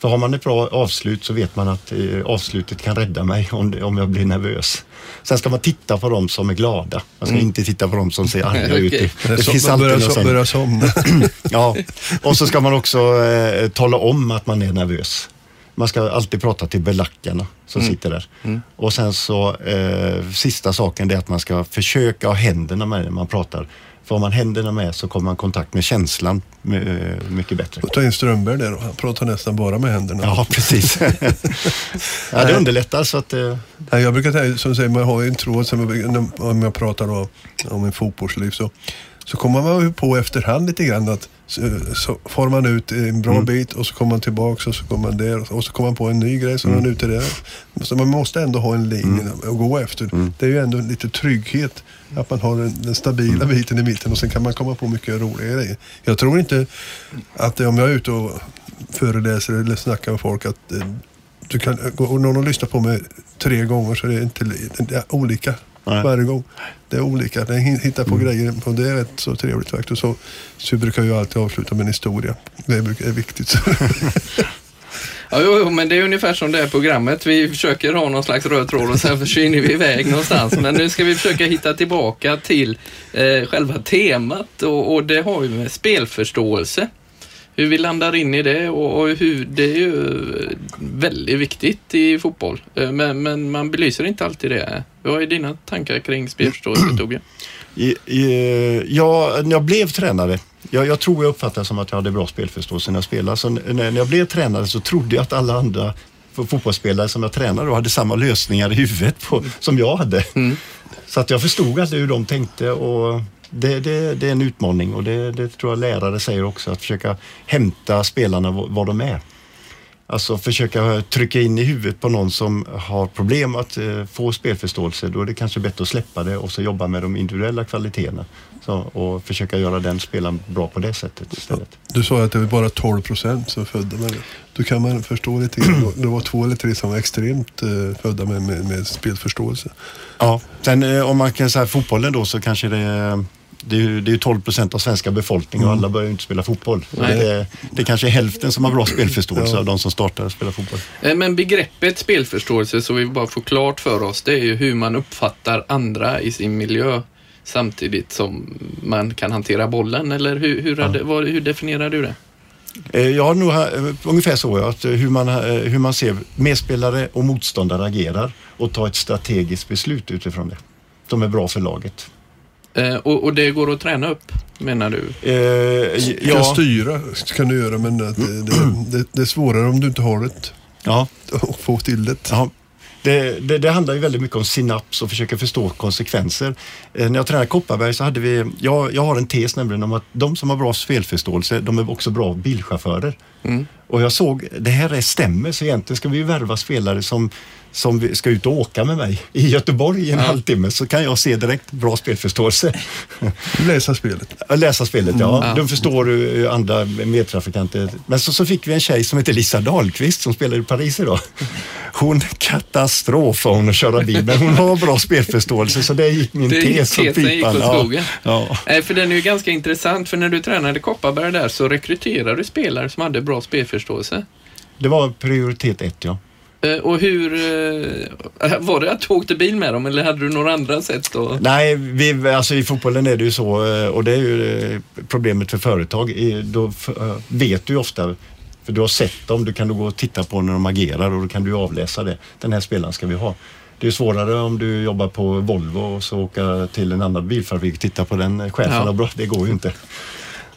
För har man ett bra avslut så vet man att eh, avslutet kan rädda mig om, det, om jag blir nervös. Sen ska man titta på de som är glada. Man ska inte titta på de som ser arga ut. Okej. Det, det finns alltid börjar, sån- börjar somna. Ja, och så ska man också eh, tala om att man är nervös. Man ska alltid prata till belackarna som sitter där. Och sen så eh, sista saken är att man ska försöka ha händerna med när man pratar. För om man händerna med så kommer man i kontakt med känslan eh, mycket bättre. Och ta in Strömberg där och han pratar nästan bara med händerna. Ja, precis. ja, det underlättar så att eh, Nej, jag brukar säga, som säger, man har ju en tråd, som, jag- om jag pratar då, om en fotbollsliv så, så kommer man på efterhand lite grann att så, så far man ut en bra bit och så kommer man tillbaka och så kommer man där och så kommer man på en ny grej så är man ute där. Så man måste ändå ha en linje att gå efter. Det är ju ändå lite trygghet att man har den, den stabila biten i mitten och sen kan man komma på mycket roliga grejer. Jag tror inte att om jag är ute och föreläser eller snackar med folk att eh, du kan, och någon har lyssnat på mig tre gånger så det är inte det är olika Nej. varje gång. Det är olika. Den hittar på grejer och det är rätt så trevligt faktiskt. Så, så brukar jag alltid avsluta med en historia. Det är viktigt. Ja, jo, jo, men det är ungefär som det här programmet. Vi försöker ha någon slags röd tråd och sen försvinner vi iväg någonstans. Men nu ska vi försöka hitta tillbaka till eh, själva temat och, och det har ju med spelförståelse. Hur vi landar in i det och, och hur det är ju eh, väldigt viktigt i fotboll. Eh, Men, men man belyser inte alltid det. Vad är dina tankar kring spelförståelse, i, ja, när jag blev tränare, jag, jag tror jag uppfattade som att jag hade bra spelförståelse när jag spelade. Så när jag blev tränare så trodde jag att alla andra fotbollsspelare som jag tränade då hade samma lösningar i huvudet på, som jag hade. Så att jag förstod aldrig hur de tänkte och det, det, det är en utmaning och det, det tror jag lärare säger också, att försöka hämta spelarna var de är. Alltså försöka trycka in i huvudet på någon som har problem att eh, få spelförståelse. Då är det kanske bättre att släppa det och så jobba med de individuella kvaliteterna. Så, och försöka göra den spelaren bra på det sättet istället. Du sa att det var bara 12 procent som födda med det. Då kan man förstå lite grann. Det var två eller tre som var extremt eh, födda med, med, med spelförståelse. Ja, sen eh, om man kan säga fotbollen då så kanske det det är ju det är ju 12 procent av svenska befolkningen och alla börjar ju inte spela fotboll. Nej. Det, det kanske är hälften som har bra spelförståelse Ja. av de som startar att spela fotboll. Eh, Men begreppet spelförståelse, så vi bara får klart för oss, det är ju hur man uppfattar andra i sin miljö samtidigt som man kan hantera bollen, eller hur, hur, hade, vad, hur definierar du det? Eh, Jag har nog eh, ungefär så, ja, att hur man, hur man ser medspelare och motståndare agerar och ta ett strategiskt beslut utifrån det. Som är bra för laget. Eh, och, och det går att träna upp, menar du? Eh, Du kan ja, styra kan du göra men att det, det, det, det är svårare om du inte har det. ja, Och få till det. ja. Det, det, det handlar ju väldigt mycket om synaps och försöka förstå konsekvenser. Eh, när jag tränade Kopparberg så hade vi, jag, jag har en tes nämligen om att de som har bra spelförståelse, de är också bra bilchaufförer. Mm. Och jag såg, det här är stämmer, så egentligen ska vi ju värva spelare som, som ska ut och åka med mig i Göteborg i en Ja. halvtimme så kan jag se direkt bra spelförståelse. Läsa spelet. Läsa spelet, ja. Ja. De förstår hur andra medtrafikanter. Men så, så fick vi en tjej som heter Lisa Dahlqvist som spelar i Paris idag. Hon katastrof var hon att köra bil, men hon har bra spelförståelse så det gick min Det- tes åt tesen gick pipan. åt Ja. skogen. Ja. Nej, för den är ju ganska intressant, för när du tränade Kopparberg där så rekryterade du spelare som hade bra spelförståelse. Det var prioritet ett, ja. Eh, Och hur... eh, Var det att du åkte bil med dem eller hade du några andra sätt? Att... Nej, vi, alltså i fotbollen är det ju så eh, och det är ju problemet för företag. Då vet du ju ofta, för du har sett dem, du kan du gå och titta på när de agerar och då kan du avläsa det. Den här spelaren ska vi ha. Det är svårare om du jobbar på Volvo och så åka till en annan bilfabrik och titta på den chefen. Ja. Det går ju inte.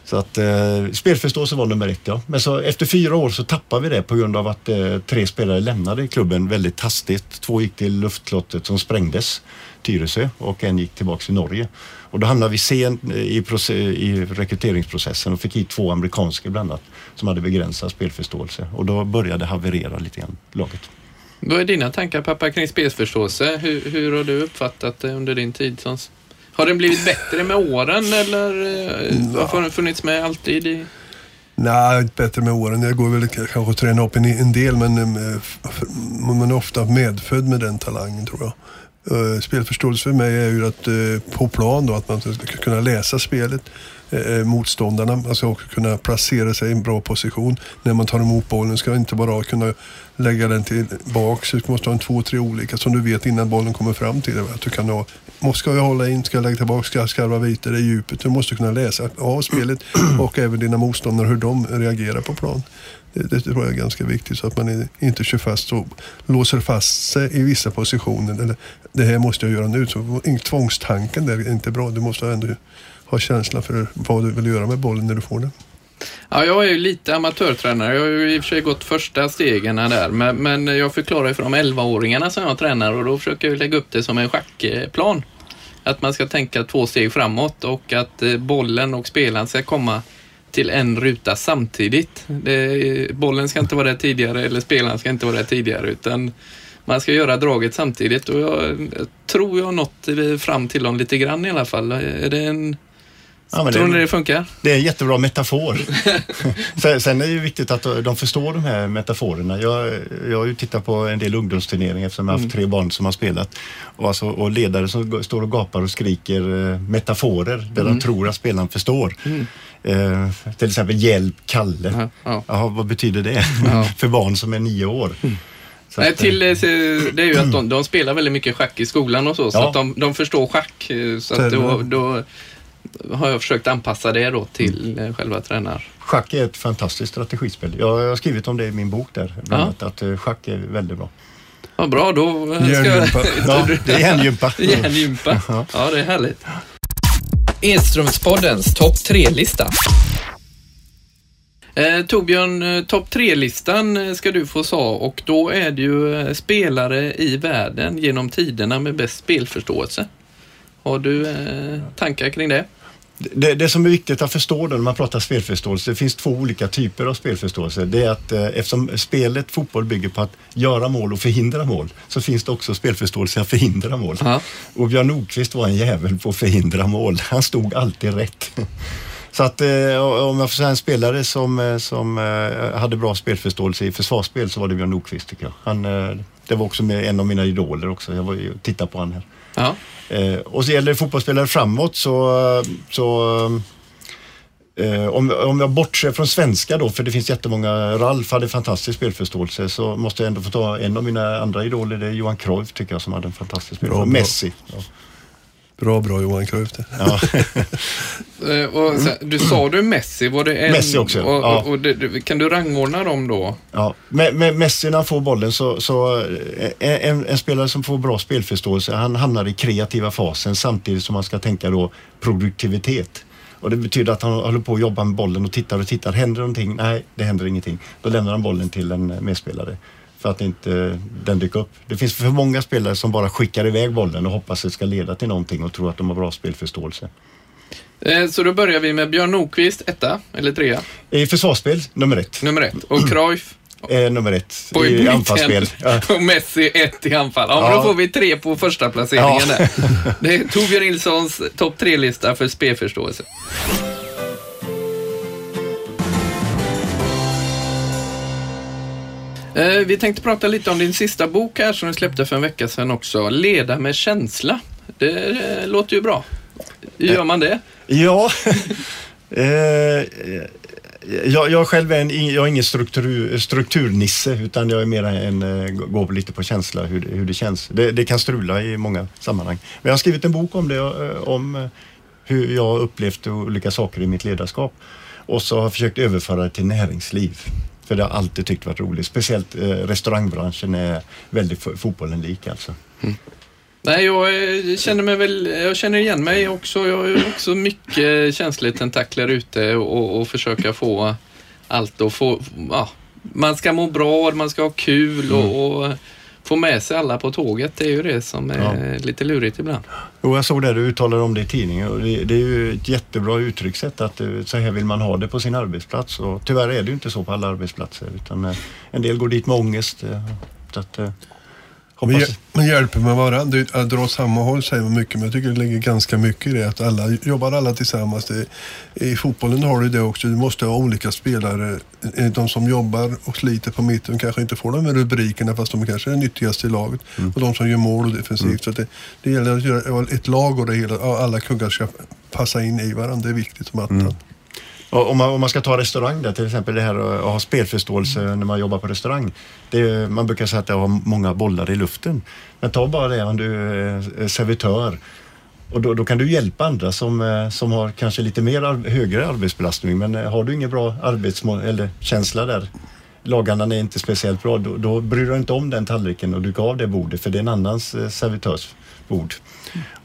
Så att eh, spelförståelse var nummer ett ja. Men så efter fyra år så tappade vi det på grund av att eh, tre spelare lämnade klubben väldigt hastigt. Två gick till luftslottet som sprängdes, Tyresö, och en gick tillbaks till Norge. Och då hamnade vi sent eh, i, i rekryteringsprocessen och fick hit två amerikanska bland annat som hade begränsad spelförståelse. Och då började det haverera lite grann, laget. Vad är dina tankar pappa kring spelförståelse? Hur, hur har du uppfattat det under din tid som... Har den blivit bättre med åren eller eh, har den funnits med alltid? I... Nej, inte bättre med åren. Jag går väl kanske att träna upp en, en del men eh, f- man är ofta medfödd med den talangen tror jag. Eh, Spelförståelse för mig är ju att på plan då, att man ska kunna läsa spelet, eh, motståndarna, alltså också kunna placera sig i en bra position. När man tar emot bollen ska inte bara kunna lägga den tillbaks, du måste ha en två, tre olika som du vet innan bollen kommer fram till dig. Att du kan ha, måste- ska jag hålla in, ska jag lägga tillbaka, ska jag skarva vidare i djupet. Du måste kunna läsa av spelet och även dina motståndare hur de reagerar på plan. Det, det tror jag är ganska viktigt så att man inte kör fast och låser fast sig i vissa positioner. Eller, det här måste jag göra nu. Så, tvångstanken där är inte bra. Du måste ändå ha känsla för vad du vill göra med bollen när du får den. Ja, jag är ju lite amatörtränare. Jag har ju i och för sig gått första stegen där, men, men jag förklarar ju för de 11-åringarna som jag tränar och då försöker jag lägga upp det som en schackplan. Att man ska tänka två steg framåt och att eh, bollen och spelaren ska komma till en ruta samtidigt. Det, bollen ska inte vara där tidigare eller spelaren ska inte vara där tidigare utan man ska göra draget samtidigt och jag, jag tror jag har nått eh, fram till dem lite grann i alla fall. Är det en... Ja, men tror det- ni det funkar? Det är en jättebra metafor. sen, är det ju viktigt att de förstår de här metaforerna. Jag, jag har ju tittat på en del ungdomsturneringar eftersom jag har haft tre barn som har spelat. Och, alltså, och ledare som står och gapar och skriker eh, metaforer där de tror att spelaren förstår. Eh, till exempel hjälp Kalle. Ja, ja. Jaha, vad betyder det för barn som är nio år? Så Nej, till, eh, se- det är ju att de, de spelar väldigt mycket schack i skolan och så, så Ja. att de, de förstår schack. eh, Så att då, då har jag försökt anpassa det då till eh, själva tränar. Schack är ett fantastiskt strategispel. Jag, jag har skrivit om det i min bok där. Bland annat, att eh, schack är väldigt bra. Ja, bra, då ska Hjärngympa. Ja, det är hjärngympa. Hjärngympa. Ja, det är härligt. Edströmspoddens topp tre-lista. Eh, Torbjörn, eh, topp tre-listan eh, ska du få sa och då är det ju spelare i världen genom tiderna med bäst spelförståelse. Har du eh, tankar kring det? Det, det som är viktigt att förstå då när man pratar spelförståelse, det finns två olika typer av spelförståelse. Det är att eh, eftersom spelet fotboll bygger på att göra mål och förhindra mål, så finns det också spelförståelse att förhindra mål. Ja. Och Björn Nordqvist var en jävel på att förhindra mål. Han stod alltid rätt. Så att eh, om jag får säga en spelare som, eh, som eh, hade bra spelförståelse i försvarsspel så var det Björn Nordqvist tycker jag. Han, eh, det var också med en av mina idoler också. Jag var tittade på honom här. Ja. Eh, och så gäller det fotbollsspelare framåt så, så eh, om, om jag bortser från svenska då, för det finns jättemånga. Ralf hade fantastisk spelförståelse så måste jag ändå få ta en av mina andra idoler, det är Johan Cruyff tycker jag som hade en fantastisk spelförståelse. Messi. Ja. Bra, bra Johan Cruyff det. Ja. Eh, Och sen, du sa du Messi, var det en... Messi också, Och, ja. och, och det, det- kan du rangordna dem då? Ja, med, med Messi när han får bollen så, så eh, en, en spelare som får bra spelförståelse, han hamnar i kreativa fasen samtidigt som man ska tänka då produktivitet. Och det betyder att han håller på att jobba med bollen och tittar och tittar. Händer någonting? Nej, det händer ingenting. Då lämnar han bollen till en medspelare för att inte den dyker upp. Det finns för många spelare som bara skickar iväg bollen och hoppas att det ska leda till någonting och tror att de har bra spelförståelse. Eh, Så då börjar vi med Björn Nordqvist, etta eller trea, I försvarsspel, nummer ett. nummer ett. Och Cruyff, är nummer ett På i anfallsspel. Ja. Och Messi ett i anfall. Ja, men Ja. Då får vi tre på första placeringen Ja. där. Det är Torbjörn Nilssons topp tre-lista för spelförståelse. Eh, vi tänkte prata lite om din sista bok här som du släppte för en vecka sedan också. Leda med känsla. Det eh, låter ju bra. Hur gör man det? Eh, ja, jag, jag själv är, en, jag är ingen struktur, strukturnisse utan jag är mer en, går lite på känsla hur, det- hur det känns. Det, det kan strula i många sammanhang. Men jag har skrivit en bok om det, om hur jag har upplevt olika saker i mitt ledarskap. Och så har jag försökt överföra det till näringsliv. För det har jag alltid tyckt varit roligt. Speciellt eh, restaurangbranschen är väldigt fo- fotbollen lik alltså. Nej, jag eh, känner mig väl, jag känner igen mig också. Jag har också mycket känslotentakler ute och, och försöka få allt och få, ja, man ska må bra, man ska ha kul och, och få med sig alla på tåget. Det är ju det som är lite lurigt ibland. Jo, jag såg det du uttalade om det i tidningen och det, det är ju ett jättebra uttryckssätt att eh, så här vill man ha det på sin arbetsplats och tyvärr är det ju inte så på alla arbetsplatser utan eh, en del går dit med ångest. eh, Så att, eh, Men, hoppas, men hjälper med varandra. Att dra åt samma håll säger man mycket, men jag tycker det ligger ganska mycket i det. Att alla jobbar alla tillsammans. Det, I fotbollen har du det också. Du måste ha olika spelare. Eh, De som jobbar och sliter på mitten kanske inte får de här rubrikerna fast de kanske är det nyttigaste i laget. Och de som gör mål och defensivt. Så att det, det gäller att göra ett lag och det hela, alla kuggar ska passa in i varandra. Det är viktigt som attan. Och Om man, om man ska ta restaurang där, till exempel det här att ha spelförståelse när man jobbar på restaurang. Är, man brukar säga att det har många bollar i luften. Men ta bara det om du är servitör. Och då, då kan du hjälpa andra som, eh, som har kanske lite mer ar- högre arbetsbelastning. Men eh, har du ingen bra arbetsmål eller känsla där, lagarna är inte speciellt bra, då, då bryr du dig inte om den tallriken och du gav det bordet för det är en annans eh, servitörs bord.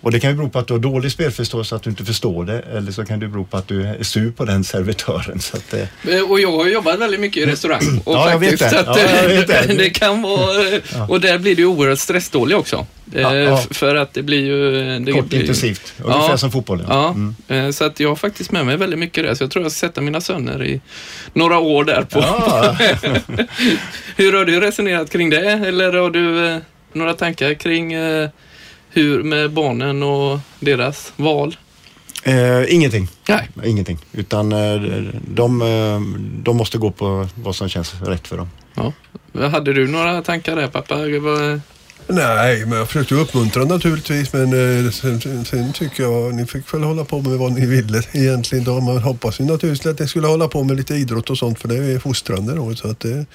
Och det kan ju bero på att du har dålig spelförståelse, att du inte förstår det. Eller så kan det bero på att du är sur på den servitören. Så att, eh, Eh, Och jag har jobbat väldigt mycket i restaurang. Och Ja, jag vet faktiskt det. Att, Ja, jag vet det. det. kan vara... eh, Och där blir det ju oerhört stressdålig också. Eh, Ja, ja. f- För att det blir ju... Det kort blir, intensivt, ungefär Ja. som fotbollen. Ja, Mm. eh, så att jag har faktiskt med mig väldigt mycket där. Så jag tror jag ska sätta mina söner i några år där på. Ja. Hur har du resonerat kring det? Eller har du eh, några tankar kring eh, hur med barnen och deras val? Eh, ingenting. Nej. Ingenting. Utan eh, de, eh, de måste gå på vad som känns rätt för dem. Ja. Hade du några tankar där pappa? Nej, men jag försökte uppmuntra naturligtvis. Men eh, sen, sen, sen tycker jag ni fick väl hålla på med vad ni ville egentligen. Då. Man hoppas ju naturligtvis att ni skulle hålla på med lite idrott och sånt för det är fostrande. Då, så att det,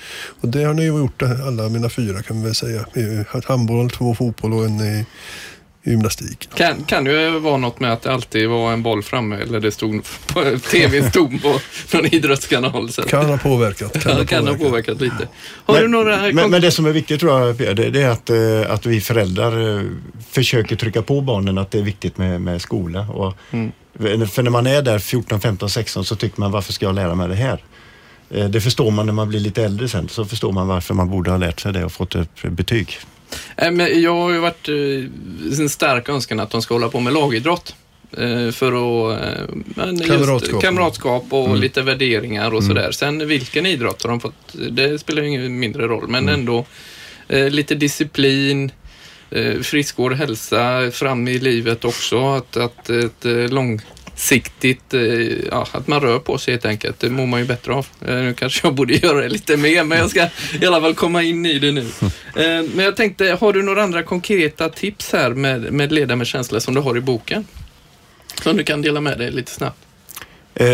och det har ni ju gjort, alla mina fyra kan vi väl säga. Eh, handboll, två fotboll och en eh, i, gymnastik. Kan, kan ju vara något med att det alltid var en boll framme eller det stod på TV stod på någon idrottskanal. Så. Kan ha påverkat. Kan, kan ha påverkat lite. Har du några... men, men det som är viktigt tror jag, det, det är att, eh, att vi föräldrar eh, försöker trycka på barnen att det är viktigt med, med skola. Och, För när man är där 14, 15, 16 så tycker man varför ska jag lära mig det här? Eh, Det förstår man när man blir lite äldre sen. Så förstår man varför man borde ha lärt sig det och fått ett betyg. Nej, men jag har ju varit eh, en stark önskan att de ska hålla på med lagidrott. Eh, för att... Eh, men Kamratskap. kamratskap och lite värderingar och sådär. Sen vilken idrott har de fått? Det spelar ju ingen mindre roll, men ändå eh, lite disciplin, eh, friskvård, hälsa fram i livet också. Att, att ett eh, långsiktigt, eh, ja, att man rör på sig helt enkelt. Det mår man ju bättre av. Eh, nu kanske jag borde göra det lite mer, men jag ska i alla fall komma in i det nu. Eh, men jag tänkte, har du några andra konkreta tips här med, med leda med känsla som du har i boken? Som du kan dela med dig lite snabbt. Eh,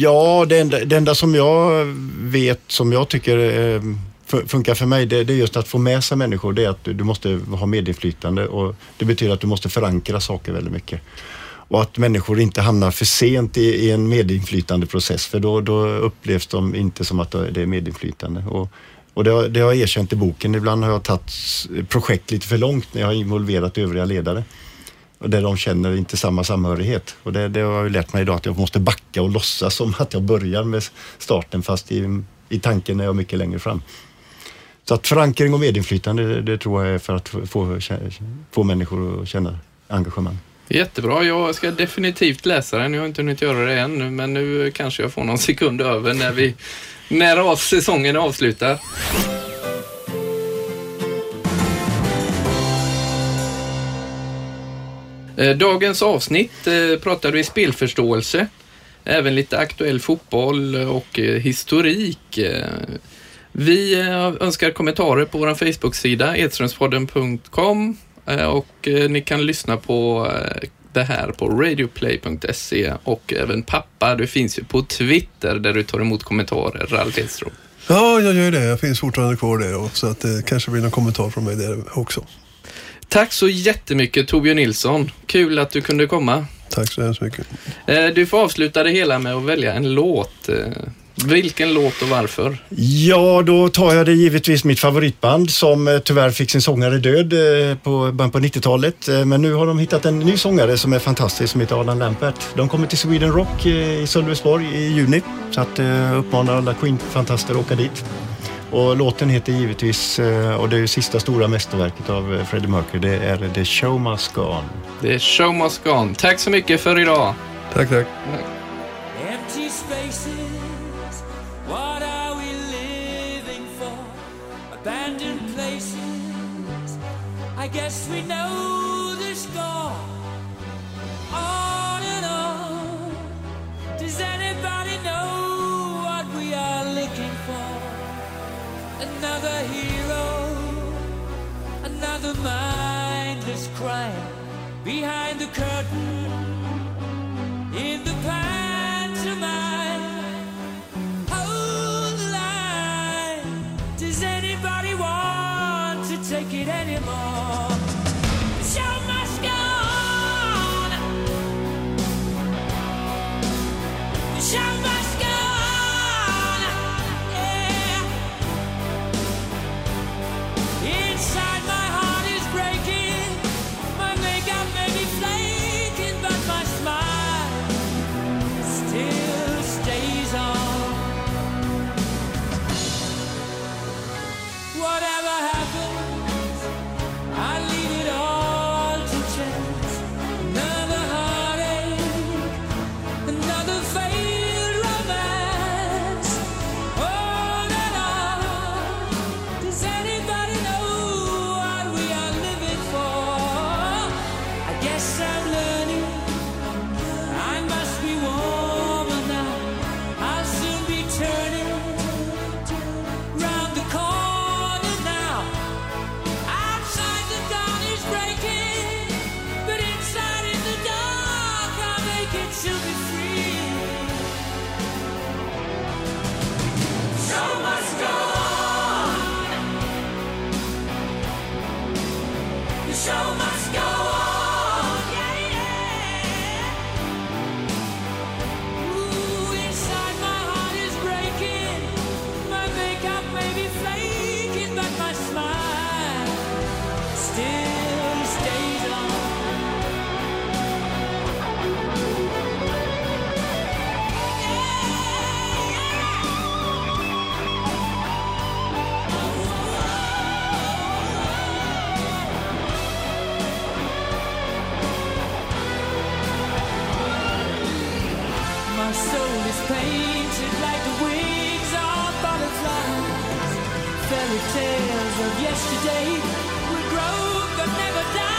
ja, det enda, det enda som jag vet som jag tycker eh, fu- funkar för mig det, det är just att få med sig människor. Det är att du, du måste ha medinflytande och det betyder att du måste förankra saker väldigt mycket. Och att människor inte hamnar för sent i, i en medinflytandeprocess för då, då upplevs de inte som att det är medinflytande. Och, och det, har, det har jag erkänt i boken. Ibland har jag tagit projekt lite för långt när jag har involverat övriga ledare. Och där de känner inte samma samhörighet. Och det, det har jag ju lärt mig idag att jag måste backa och låtsas som att jag börjar med starten fast i, i tanken är jag mycket längre fram. Så att förankring och medinflytande det, det tror jag är för att få, få, få människor att känna engagemang. Jättebra, jag ska definitivt läsa den. Jag har inte hunnit göra det än, men nu kanske jag får någon sekund över när vi, när av säsongen är avslutad. Eh, dagens avsnitt eh, pratade vi spelförståelse, även lite aktuell fotboll och eh, historik. Vi önskar kommentarer på vår Facebook-sida edströmspodden.com och eh, ni kan lyssna på eh, det här på radioplay.se och även pappa, du finns ju på Twitter där du tar emot kommentarer, Ralf Edström. Ja, jag gör det. Jag finns fortfarande kvar där. och Så att det kanske blir någon kommentar från mig där också. Tack så jättemycket Torbjörn Nilsson. Kul att du kunde komma. Tack så hemskt mycket. Eh, Du får avsluta det hela med att välja en låt. Vilken låt och varför? Ja, då tar jag det givetvis mitt favoritband som eh, tyvärr fick sin sångare död eh, på början på 90-talet. Eh, Men nu har de hittat en ny sångare som är fantastisk som heter Adam Lampert. De kommer till Sweden Rock i Sölvesborg i juni. Så att uppmanar alla Queen-fantaster att åka dit. Och låten heter givetvis, och det är ju sista stora mästerverket av Freddie Mercury, det är The Show Must Go On. Det är Show Must Go On. Tack så mycket för idag. Tack, tack. Empty guess we know the score. On and on, does anybody know what we are looking for? Another hero, another mindless crime behind the curtain in the pantomime. Tales of yesterday will grow but never die.